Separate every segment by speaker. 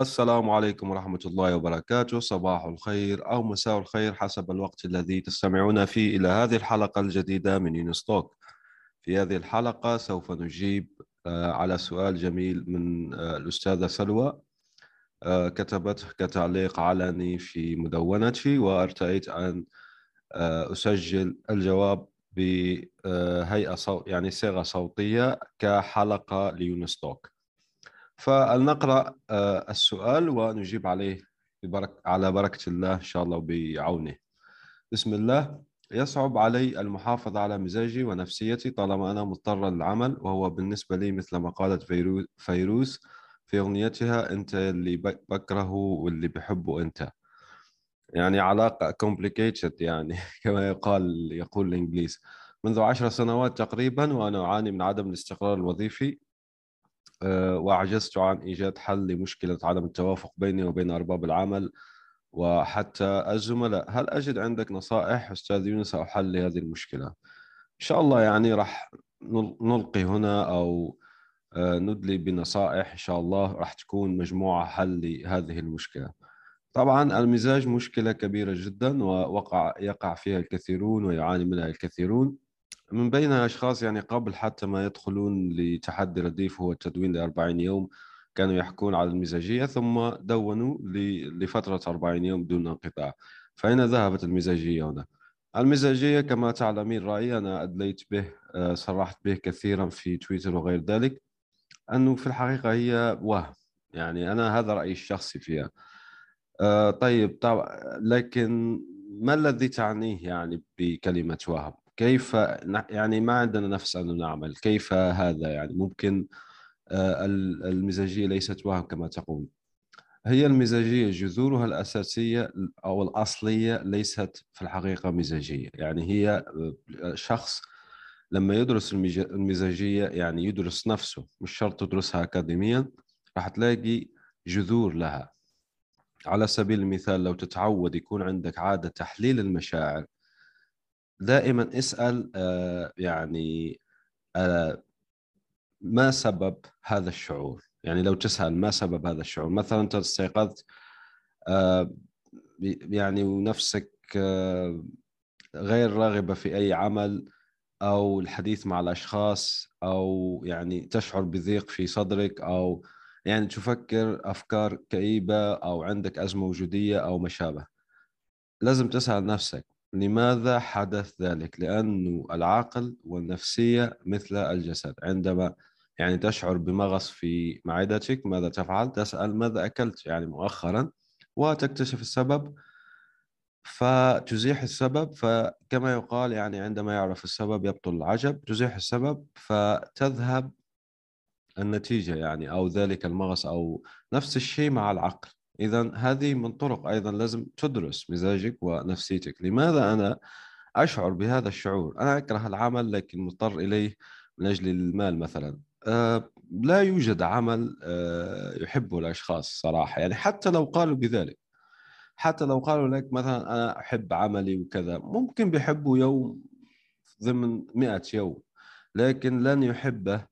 Speaker 1: السلام عليكم ورحمة الله وبركاته. صباح الخير أو مساء الخير حسب الوقت الذي تستمعون فيه إلى هذه الحلقة الجديدة من يونستوك في هذه الحلقة سوف نجيب آه، على سؤال جميل من آه، الأستاذة سلوى آه، كتبته كتعليق علني في مدونتي وأرتأيت أن أسجل الجواب بهيئة صو... يعني صيغة صوتية كحلقة ليونستوك فلنقرأ آه، السؤال ونجيب عليه ببرك على بركة الله إن شاء الله وبعونه بسم الله. يصعب علي المحافظة على مزاجي ونفسيتي طالما أنا مضطر للعمل وهو بالنسبة لي مثل ما قالت فيروز في أغنيتها أنت اللي بكرهه واللي بحبه أنت. يعني علاقة complicated يعني كما يقال يقول الإنجليز. منذ عشر سنوات تقريبا وأنا أعاني من عدم الاستقرار الوظيفي. وعجزت عن إيجاد حل لمشكلة عدم التوافق بيني وبين أرباب العمل وحتى الزملاء. هل أجد عندك نصائح أستاذ يونس أو حل لهذه المشكلة؟ إن شاء الله يعني راح نلقي هنا أو آه، ندلي بنصائح إن شاء الله راح تكون مجموعة حل لهذه المشكلة. طبعا المزاج مشكلة كبيرة جدا ووقع يقع فيها الكثيرون ويعاني منها الكثيرون. من بينها أشخاص يعني قبل حتى ما يدخلون لتحدي رديف هو التدوين ل 40 يوم كانوا يحكون على المزاجية ثم دونوا لفترة 40 يوم دون انقطاع فأين ذهبت المزاجية هنا؟ المزاجية كما تعلمين رأيي أنا أدليت به آه، صرحت به كثيرا في تويتر وغير ذلك أنه في الحقيقة هي وهم يعني أنا هذا رأيي الشخصي فيها آه، طيب طبعا لكن ما الذي تعنيه يعني بكلمة وهم؟ كيف يعني ما عندنا نفس أن نعمل كيف هذا يعني ممكن آه، المزاجية ليست وهم كما تقول. هي المزاجية جذورها الأساسية أو الأصلية ليست في الحقيقة مزاجية. يعني هي آه، شخص لما يدرس المزاجية يعني يدرس نفسه مش شرط تدرسها أكاديميا راح تلاقي جذور لها. على سبيل المثال لو تتعود يكون عندك عادة تحليل المشاعر دائما اسأل آه، يعني آه، ما سبب هذا الشعور؟ يعني لو تسأل ما سبب هذا الشعور؟ مثلا أنت استيقظت آه، يعني ونفسك غير راغبة في أي عمل أو الحديث مع الأشخاص أو يعني تشعر بضيق في صدرك أو يعني تفكر أفكار كئيبة أو عندك أزمة وجودية أو ما شابه لازم تسأل نفسك لماذا حدث ذلك؟ لأن العقل والنفسية مثل الجسد عندما يعني تشعر بمغص في معدتك ماذا تفعل؟ تسأل ماذا أكلت يعني مؤخرا وتكتشف السبب فتزيح السبب فكما يقال يعني عندما يعرف السبب يبطل العجب تزيح السبب فتذهب النتيجة يعني أو ذلك المغص أو نفس الشيء مع العقل إذا هذه من طرق أيضا لازم تدرس مزاجك ونفسيتك. لماذا أنا أشعر بهذا الشعور؟ أنا أكره العمل لكن مضطر إليه من أجل المال مثلا. أه لا يوجد عمل أه يحبه الأشخاص صراحة. يعني حتى لو قالوا بذلك حتى لو قالوا لك مثلا أنا أحب عملي وكذا ممكن بيحبوا يوم ضمن مئة يوم لكن لن يحبه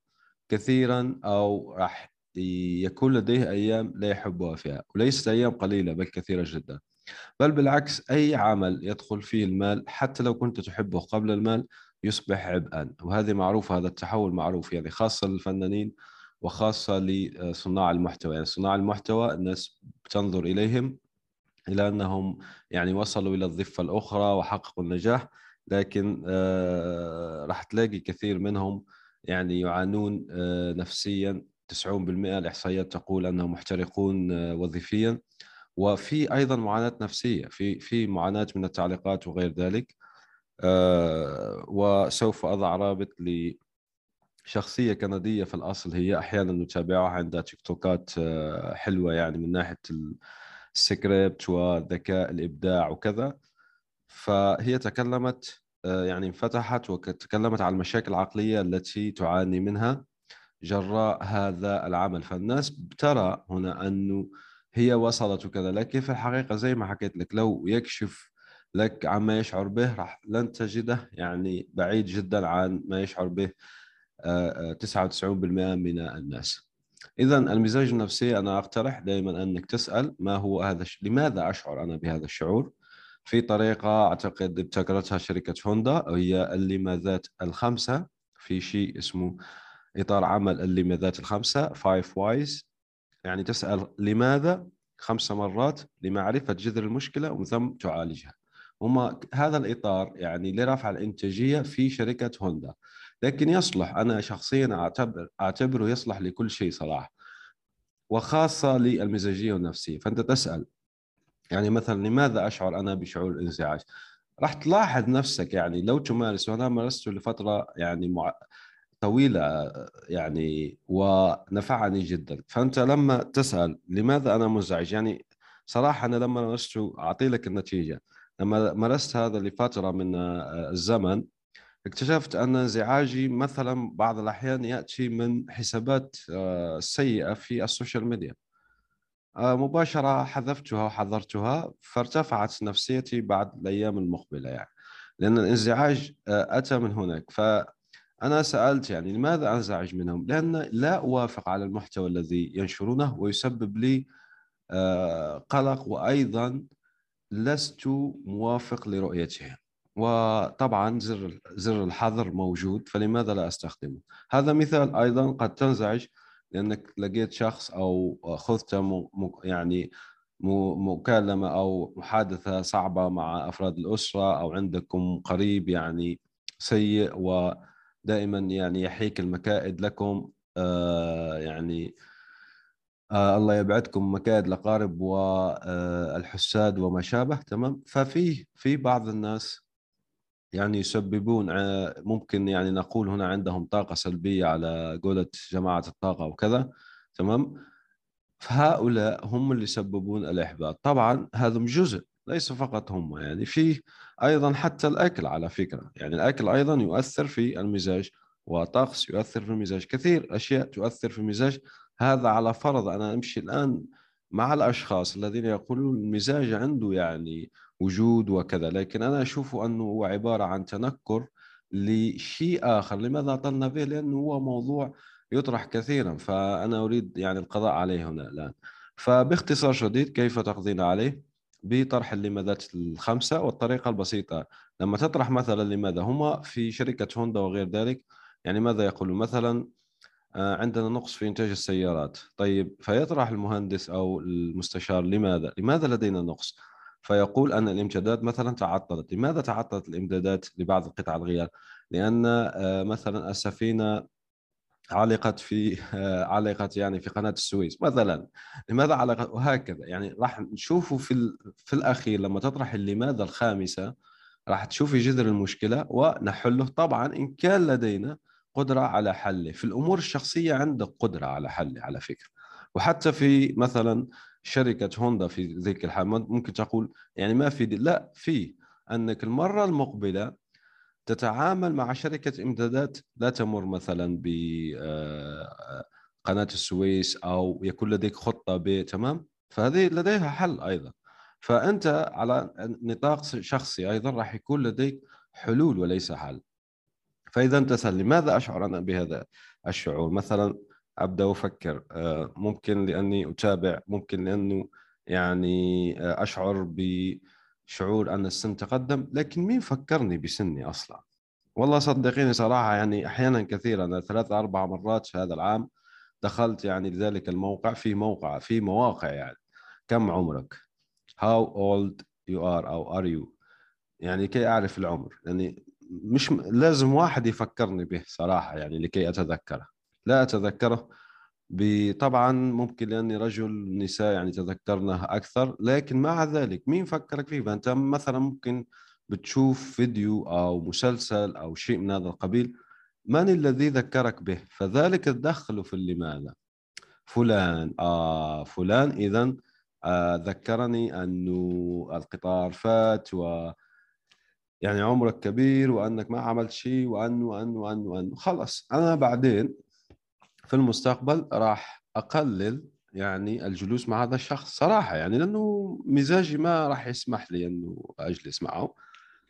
Speaker 1: كثيرا أو راح يكون لديه أيام لا يحبها فيها وليست أيام قليلة بل كثيرة جدا. بل بالعكس أي عمل يدخل فيه المال حتى لو كنت تحبه قبل المال يصبح عبئا. وهذه معروفة هذا التحول معروف يعني خاصة للفنانين وخاصة لصناع المحتوى. يعني صناع المحتوى الناس بتنظر إليهم إلى أنهم يعني وصلوا إلى الضفة الأخرى وحققوا النجاح لكن آه راح تلاقي كثير منهم يعني يعانون آه نفسيا 90% الإحصائيات تقول أنهم محترقون آه، وظيفيا. وفي أيضا معاناة نفسية في في معاناة من التعليقات وغير ذلك. آه، وسوف أضع رابط ل شخصية كندية في الأصل هي أحيانا نتابعها عندها تيك توكات آه، حلوة يعني من ناحية السكريبت والذكاء الإبداع وكذا. فهي تكلمت يعني انفتحت وتكلمت عن المشاكل العقلية التي تعاني منها. جراء هذا العمل. فالناس ترى هنا أنه هي وصلت وكذا لكن في الحقيقة زي ما حكيت لك لو يكشف لك عما يشعر به راح لن تجده يعني بعيد جدا عن ما يشعر به 99% من الناس. اذا المزاج النفسي أنا أقترح دائما أنك تسأل ما هو هذا لماذا أشعر أنا بهذا الشعور؟ في طريقة أعتقد ابتكرتها شركة هوندا وهي اللماذات الخمسة في شيء اسمه إطار عمل اللماذات الخمسة five whys يعني تسأل لماذا خمس مرات؟ لمعرفة جذر المشكلة ومن ثم تعالجها. هم هذا الإطار يعني لرفع الإنتاجية في شركة هوندا. لكن يصلح أنا شخصيا اعتبر أعتبره يصلح لكل شيء صراحة. وخاصة للمزاجية والنفسية. فأنت تسأل يعني مثلا لماذا أشعر أنا بشعور الانزعاج؟ راح تلاحظ نفسك يعني لو تمارس وأنا مارسته لفترة يعني مع... طويلة يعني ونفعني جدا. فأنت لما تسأل لماذا أنا منزعج يعني صراحة أنا لما مارسته أعطي لك النتيجة. لما مارست هذا لفترة من الزمن اكتشفت أن انزعاجي مثلا بعض الأحيان يأتي من حسابات آه، سيئة في ال social media. آه، مباشرة حذفتها وحذرتها فارتفعت نفسيتي بعد الأيام المقبلة يعني. لأن الانزعاج آه، أتى من هناك. فانا سألت يعني لماذا أنزعج منهم؟ لأن لا أوافق على المحتوى الذي ينشرونه ويسبب لي قلق وأيضا لست موافق لرؤيتهم وطبعا زر زر الحظر موجود فلماذا لا أستخدمه؟ هذا مثال أيضا قد تنزعج لأنك لقيت شخص أو خذت يعني مكالمة أو محادثة صعبة مع أفراد الأسرة أو عندكم قريب يعني سيء ودائما يعني يحيك المكائد لكم. آه يعني آه الله يبعدكم مكائد الاقارب والحساد وما شابه. تمام. ففي في بعض الناس يعني يسببون ممكن يعني نقول هنا عندهم طاقة سلبية على قولة جماعة الطاقة وكذا. تمام. فهؤلاء هم اللي يسببون الإحباط. طبعا هذا جزء ليس فقط هم. يعني في أيضا حتى الأكل على فكرة. يعني الأكل أيضا يؤثر في المزاج وطقس يؤثر في المزاج. كثير أشياء تؤثر في المزاج. هذا على فرض أنا أمشي الآن مع الأشخاص الذين يقولون المزاج عنده يعني وجود وكذا لكن أنا أشوف أنه هو عبارة عن تنكر لشيء آخر. لماذا طلنا به؟ لأنه هو موضوع يطرح كثيرا. فأنا أريد يعني القضاء عليه هنا الآن. فباختصار شديد كيف تقضين عليه؟ بطرح اللماذات الخمسة والطريقة البسيطة. لما تطرح مثلا لماذا؟ هما في شركة هوندا وغير ذلك. يعني ماذا يقولون مثلا آه، عندنا نقص في إنتاج السيارات. طيب فيطرح المهندس أو المستشار لماذا؟ لماذا لدينا نقص؟ فيقول أن الإمدادات مثلا تعطلت، لماذا تعطلت الإمدادات لبعض القطع الغيار؟ لأن آه، مثلا السفينة علقت في آه، علقت يعني في قناة السويس مثلا. لماذا علقت وهكذا. يعني راح نشوفه في في الأخير لما تطرح لماذا الخامسة راح تشوفي جذر المشكلة ونحله. طبعا إن كان لدينا قدرة على حله. في الأمور الشخصية عندك قدرة على حله على فكرة. وحتى في مثلا شركة هوندا في ذيك الحال ممكن تقول يعني ما في دي. لا في. أنك المرة المقبلة تتعامل مع شركة إمدادات لا تمر مثلا ب آه، قناة السويس أو يكون لديك خطة ب تمام؟ فهذه لديها حل أيضا. فأنت على نطاق شخصي أيضا راح يكون لديك حلول وليس حل. فإذا تسال لماذا أشعر أنا بهذا الشعور؟ مثلا أبدأ أفكر آه، ممكن لأني أتابع ممكن لأنه يعني آه، أشعر بشعور أن السن تقدم لكن مين فكرني بسني أصلا؟ والله صدقيني صراحة يعني أحيانا كثيرا أنا ثلاث أربع مرات في هذا العام دخلت يعني لذلك الموقع في موقع في مواقع يعني. كم عمرك؟ How old you are أو are you يعني كي أعرف العمر. يعني مش لازم واحد يفكرني به صراحة يعني لكي أتذكره. لا أتذكره طبعا ممكن لأني رجل نساء يعني تذكرناه أكثر لكن مع ذلك مين فكرك فيه؟ فانت مثلا ممكن بتشوف فيديو أو مسلسل أو شيء من هذا القبيل من الذي ذكرك به؟ فذلك تدخل في لماذا فلان آه فلان إذا آه ذكرني أنه القطار فات و يعني عمرك كبير وأنك ما عملت شيء وأنه وأنه وأنه, وأنه. خلص أنا بعدين في المستقبل راح أقلل يعني الجلوس مع هذا الشخص صراحة يعني لأنه مزاجي ما راح يسمح لي أنه أجلس معه.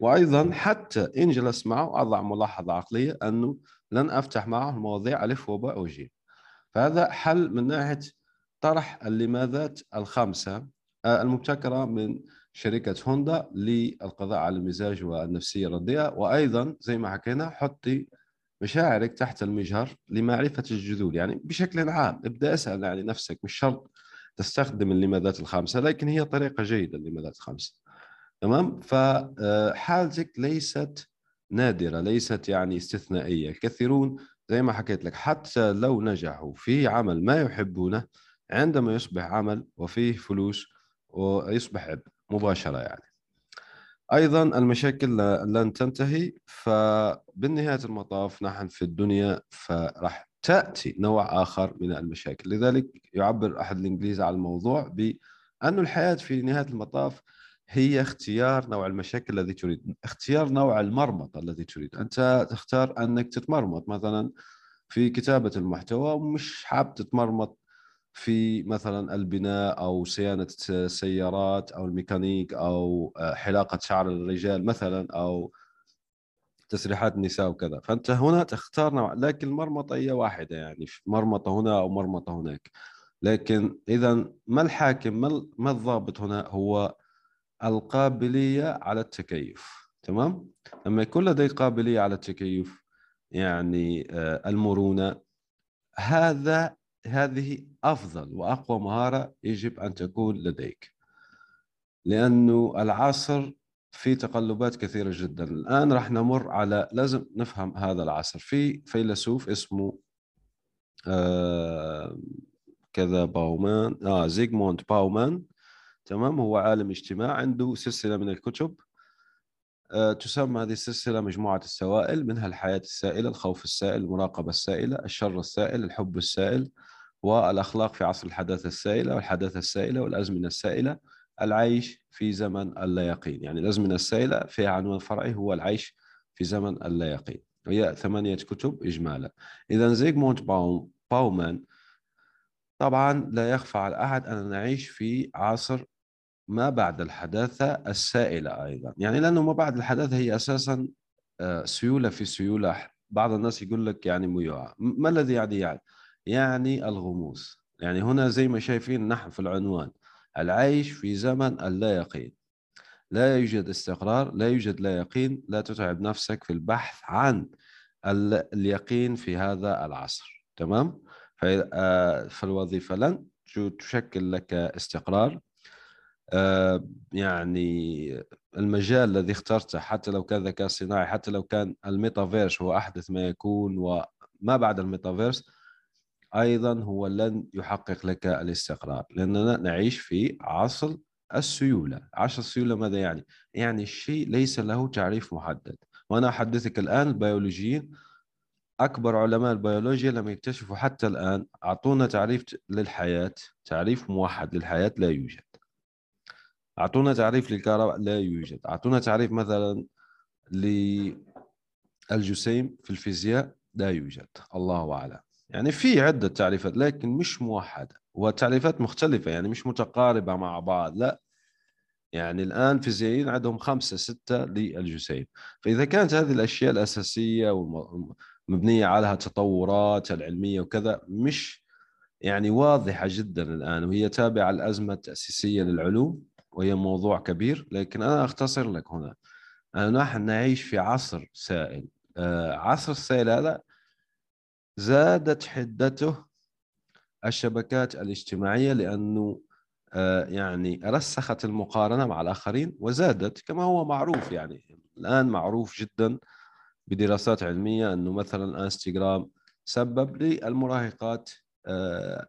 Speaker 1: وأيضا حتى إن جلست معه أضع ملاحظة عقلية أنه لن أفتح معه المواضيع ألف وباء وجيم فهذا حل من ناحية طرح اللماذات الخمسة آه، المبتكرة من شركة هوندا للقضاء على المزاج والنفسية الرديئة. وأيضا زي ما حكينا حطي مشاعرك تحت المجهر لمعرفة الجذور. يعني بشكل عام ابدأ اسأل يعني نفسك. مش شرط تستخدم اللمادات الخامسة لكن هي طريقة جيدة اللمادات الخامسة. تمام؟ فحالتك ليست نادرة ليست يعني استثنائية. الكثيرون زي ما حكيت لك حتى لو نجحوا في عمل ما يحبونه عندما يصبح عمل وفيه فلوس ويصبح عبء مباشرة يعني. أيضا المشاكل لن تنتهي فبالنهاية المطاف نحن في الدنيا فراح تأتي نوع آخر من المشاكل. لذلك يعبر أحد الإنجليز على الموضوع بأن الحياة في نهاية المطاف هي اختيار نوع المشاكل الذي تريد اختيار نوع المرمطة الذي تريد. أنت تختار أنك تتمرمط. مثلا في كتابة المحتوى ومش حاب تتمرمط في مثلا البناء أو صيانة السيارات أو الميكانيك أو آه، حلاقة شعر الرجال مثلا أو تسريحات النساء وكذا. فأنت هنا تختار نوع لكن المرمطه هي واحدة يعني مرمطة هنا أو مرمطة هناك. لكن اذا ما الحاكم ما الضابط هنا؟ هو القابلية على التكيف تمام؟ لما يكون لديك قابلية على التكيف يعني آه، المرونة هذا هذه أفضل وأقوى مهارة يجب أن تكون لديك. لأنه العصر في تقلبات كثيرة جدا. الآن راح نمر على لازم نفهم هذا العصر. في فيلسوف اسمه آه كذا باومان آه زيغموند باومان تمام؟ هو عالم اجتماع عنده سلسلة من الكتب. آه، تسمى هذه السلسلة مجموعة السوائل منها الحياة السائلة الخوف السائل المراقبة السائلة الشر السائل الحب السائل. والأخلاق في عصر الحداثة السائلة والحداثة السائلة والأزمنة السائلة العيش في زمن اللا يقين يعني الأزمنة السائلة فيها عنوان فرعي هو العيش في زمن اللا يقين وهي ثمانية كتب إجمالا. إذا زيغموند باوم باومان طبعا لا يخفى على أحد أن نعيش في عصر ما بعد الحداثة السائلة أيضا. يعني لأنه ما بعد الحداثة هي أساسا آه، سيولة في سيولة. بعض الناس يقول لك يعني ميوعة. ما الذي يعني يعني؟ يعني الغموس. يعني هنا زي ما شايفين نحن في العنوان العيش في زمن اللا يقين. لا يوجد استقرار لا يوجد لا يقين لا تتعب نفسك في البحث عن اليقين في هذا العصر. تمام؟ آه، فالوظيفة لن تشكل لك استقرار. آه، يعني المجال الذي اخترته حتى لو كان ذكاء صناعي حتى لو كان الميتافيرس هو أحدث ما يكون وما بعد الميتافيرس أيضا هو لن يحقق لك الاستقرار لأننا نعيش في عصر السيولة، عصر السيولة ماذا يعني؟ يعني الشيء ليس له تعريف محدد، وأنا أحدثك الآن البيولوجيين أكبر علماء البيولوجيا لم يكتشفوا حتى الآن أعطونا تعريف للحياة، تعريف موحد للحياة لا يوجد. أعطونا تعريف للكهرباء لا يوجد، أعطونا تعريف مثلا للجسيم في الفيزياء لا يوجد، الله أعلم. يعني في عدة تعريفات لكن مش موحدة وتعريفات مختلفة يعني مش متقاربة مع بعض لا. يعني الآن فيزيائيين عندهم خمسة ستة للجسيم. فإذا كانت هذه الأشياء الأساسية ومبنية عليها تطورات العلمية وكذا مش يعني واضحة جدا الآن وهي تابعة الأزمة التأسيسية للعلوم وهي موضوع كبير. لكن أنا أختصر لك هنا. نحن نعيش في عصر سائل. آه عصر السائل هذا زادت حدته الشبكات الاجتماعية لأنه آه، يعني رسخت المقارنة مع الآخرين وزادت كما هو معروف يعني. الآن معروف جدا بدراسات علمية أنه مثلا انستغرام سبب للمراهقات آه،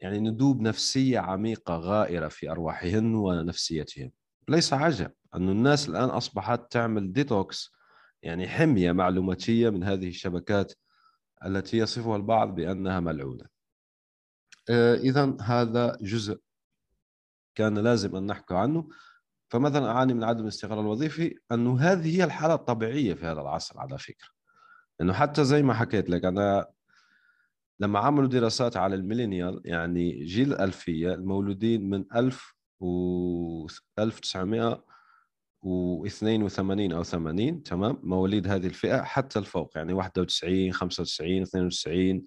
Speaker 1: يعني ندوب نفسية عميقة غائرة في أرواحهن ونفسيتهن. ليس عجب أن الناس الآن أصبحت تعمل ديتوكس يعني حمية معلوماتية من هذه الشبكات التي يصفها البعض بأنها ملعونة. آه، إذا هذا جزء كان لازم أن نحكي عنه. فمثلا أعاني من عدم الاستقرار الوظيفي أنه هذه هي الحالة الطبيعية في هذا العصر على فكرة. أنه حتى زي ما حكيت لك أنا لما عملوا دراسات على الميلينيال يعني جيل الألفية المولودين من 1000 و 1982 أو 80 تمام؟ مواليد هذه الفئة حتى الفوق يعني 91 95 92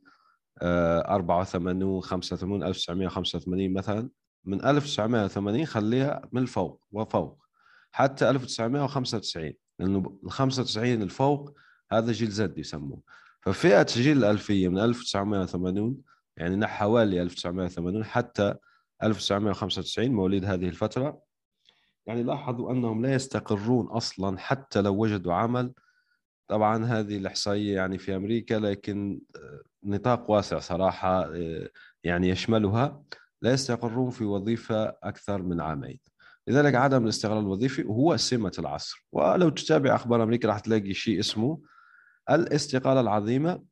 Speaker 1: 84 85 1985 مثلا. من 1980 خليها من الفوق وفوق حتى 1995 لأنه ال 95 الفوق هذا جيل زد يسموه. ففئة جيل الألفية من 1980 يعني حوالي 1980 حتى 1995 مواليد هذه الفترة. يعني لاحظوا أنهم لا يستقرون أصلا حتى لو وجدوا عمل. طبعا هذه الإحصائية يعني في أمريكا لكن آه، نطاق واسع صراحة آه، يعني يشملها. لا يستقرون في وظيفة أكثر من عامين. لذلك عدم الاستقرار الوظيفي هو سمة العصر. ولو تتابع أخبار أمريكا راح تلاقي شيء اسمه الاستقالة العظيمة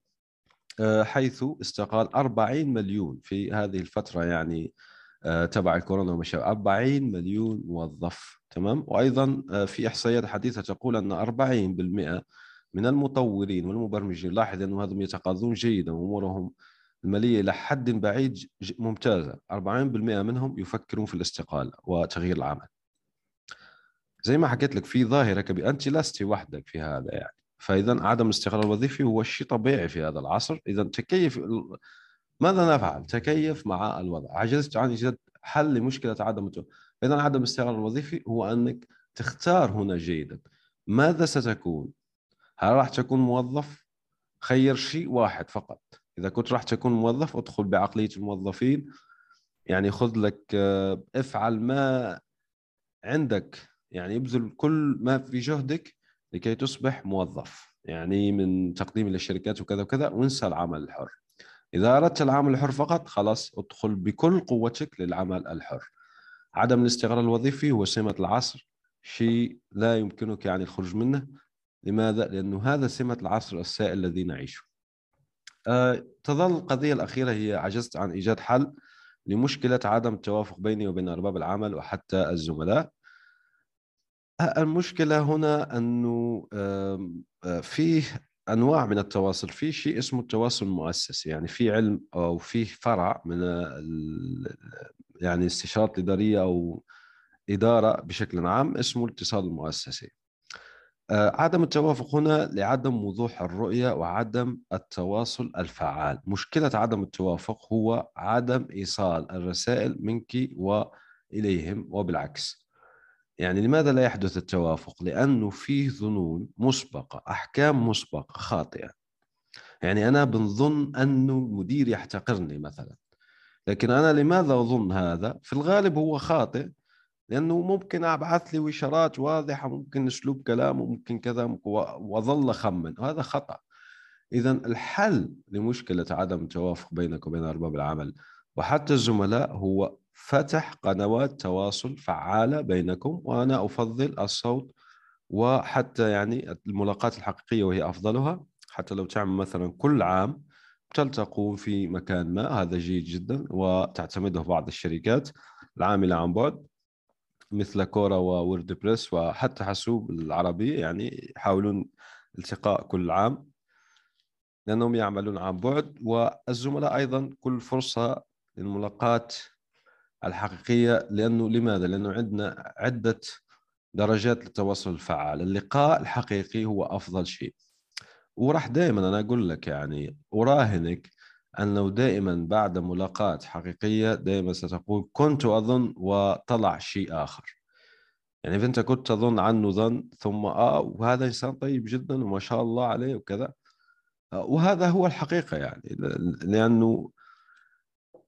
Speaker 1: آه، حيث استقال 40 مليون في هذه الفترة يعني تبع الكورونا وما 40 مليون موظف تمام؟ وأيضا في إحصائيات حديثة تقول أن 40% من المطورين والمبرمجين لاحظ انهم هذم يتقاضون جيدا وأمورهم المالية إلى حد بعيد ممتازة. 40% منهم يفكرون في الاستقالة وتغيير العمل. زي ما حكيت لك في ظاهرة كبيره انت لست وحدك في هذا يعني. فاذا عدم الاستقرار الوظيفي هو شيء طبيعي في هذا العصر. اذا تكيف ماذا نفعل؟ تكيف مع الوضع. عجزت عن ايجاد حل لمشكلة عدم اذا عدم الاستقرار الوظيفي هو أنك تختار هنا جيدا. ماذا ستكون؟ هل راح تكون موظف؟ خير شيء واحد فقط. إذا كنت راح تكون موظف ادخل بعقلية الموظفين. يعني خذ لك آه، افعل ما عندك. يعني ابذل كل ما في جهدك لكي تصبح موظف. يعني من تقديم للشركات وكذا وكذا وانسى العمل الحر. إذا أردت العمل الحر فقط خلاص ادخل بكل قوتك للعمل الحر. عدم الاستقرار الوظيفي هو سمة العصر شيء لا يمكنك يعني الخروج منه. لماذا؟ لأنه هذا سمة العصر السائل الذي نعيشه. أه تظل القضية الأخيرة هي عجزت عن إيجاد حل لمشكلة عدم التوافق بيني وبين أرباب العمل وحتى الزملاء. المشكلة هنا أنه فيه أنواع من التواصل. في شيء اسمه التواصل المؤسسي يعني في علم أو في فرع من يعني استشارات إدارية أو إدارة بشكل عام اسمه الاتصال المؤسسي. آه، عدم التوافق هنا لعدم وضوح الرؤية وعدم التواصل الفعال. مشكلة عدم التوافق هو عدم إيصال الرسائل منك وإليهم وبالعكس. يعني لماذا لا يحدث التوافق؟ لأنه فيه ظنون مسبقة أحكام مسبقة خاطئة يعني أنا بنظن أن المدير يحتقرني مثلا لكن أنا لماذا أظن هذا؟ في الغالب هو خاطئ لأنه ممكن أبعث لي وشارات واضحة ممكن أسلوب كلامه ممكن كذا وأظل أخمن وهذا خطأ اذا الحل لمشكلة عدم التوافق بينك وبين أرباب العمل وحتى الزملاء هو فتح قنوات تواصل فعالة بينكم وأنا أفضل الصوت وحتى يعني الملاقات الحقيقية وهي أفضلها. حتى لو تعمل مثلا كل عام تلتقون في مكان ما هذا جيد جدا وتعتمده بعض الشركات العاملة عن بعد مثل كورا وورد بريس وحتى حاسوب العربية يعني يحاولون التقاء كل عام لأنهم يعملون عن بعد. والزملاء أيضا كل فرصة للملاقاة الحقيقية لأنه لماذا؟ لأنه عندنا عدة درجات للتواصل الفعال. اللقاء الحقيقي هو أفضل شيء. وراح دائما أنا أقول لك يعني أراهنك أنه دائما بعد ملاقاة حقيقية دائما ستقول كنت أظن وطلع شيء آخر. يعني فأنت كنت تظن عنه ظن ثم آه وهذا إنسان طيب جدا وما شاء الله عليه وكذا. آه، وهذا هو الحقيقة يعني لأنه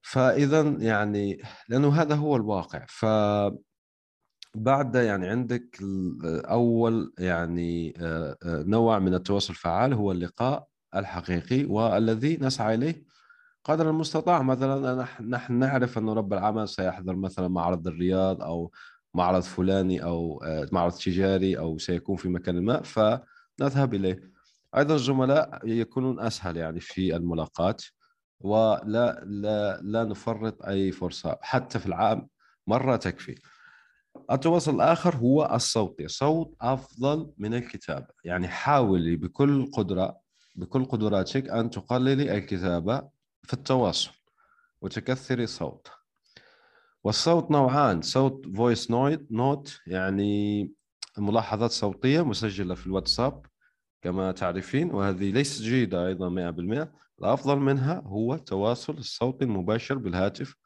Speaker 1: فإذا يعني لأنه هذا هو الواقع. ف بعد يعني عندك أول يعني آه، آه، نوع من التواصل الفعال هو اللقاء الحقيقي والذي نسعى إليه قدر المستطاع. مثلا نحن نعرف أن رب العمل سيحضر مثلا معرض الرياض أو معرض فلاني أو آه، معرض تجاري أو سيكون في مكان ما ف نذهب إليه. أيضا الزملاء يكونون أسهل يعني في الملاقات. ولا لا لا نفرط أي فرصة حتى في العام مرة تكفي. التواصل الآخر هو الصوتي الصوت أفضل من الكتابة. يعني حاولي بكل قدرة بكل قدراتك أن تقللي الكتابة في التواصل وتكثري صوت. والصوت نوعان صوت voice note يعني ملاحظات صوتية مسجلة في الواتساب كما تعرفين وهذه ليست جيدة أيضا 100% الأفضل منها هو التواصل الصوتي المباشر بالهاتف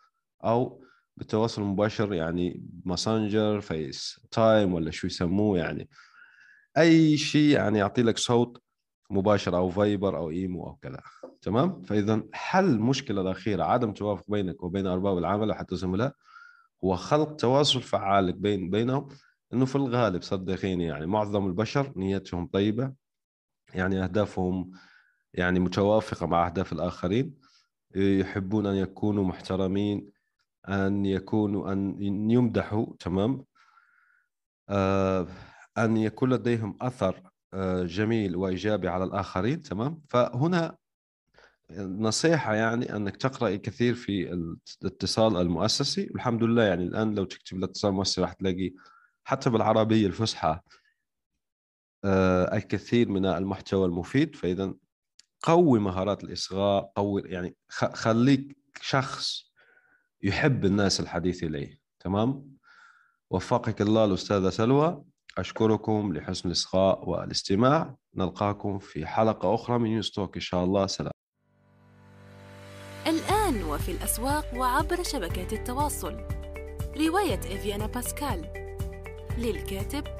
Speaker 1: أو بالتواصل المباشر يعني Messenger FaceTime ولا شو يسموه يعني أي شيء يعني يعطي لك صوت مباشر أو Viber أو imo أو كذا. تمام؟ فإذا حل المشكلة الأخيرة عدم توافق بينك وبين أرباب العمل وحتى الزملاء هو خلق تواصل فعال بين بينهم إنه في الغالب صدقيني يعني معظم البشر نيتهم طيبة يعني أهدافهم يعني متوافقة مع أهداف الآخرين يحبون أن يكونوا محترمين أن يكونوا أن يمدحوا تمام؟ آه أن يكون لديهم أثر آه جميل وإيجابي على الآخرين تمام؟ فهنا نصيحة يعني أنك تقرأ كثير في الاتصال المؤسسي. والحمد لله يعني الآن لو تكتب الاتصال المؤسسي راح تلاقي حتى بالعربية الفصحى الكثير من المحتوى المفيد فإذا قوي مهارات الإصغاء قوي يعني خليك شخص يحب الناس الحديث إليه تمام؟ وفقك الله الأستاذة سلوى أشكركم لحسن الإصغاء والاستماع نلقاكم في حلقة أخرى من يوستوك إن شاء الله سلام.
Speaker 2: الآن وفي الأسواق وعبر شبكات التواصل رواية إفيانا باسكال للكاتب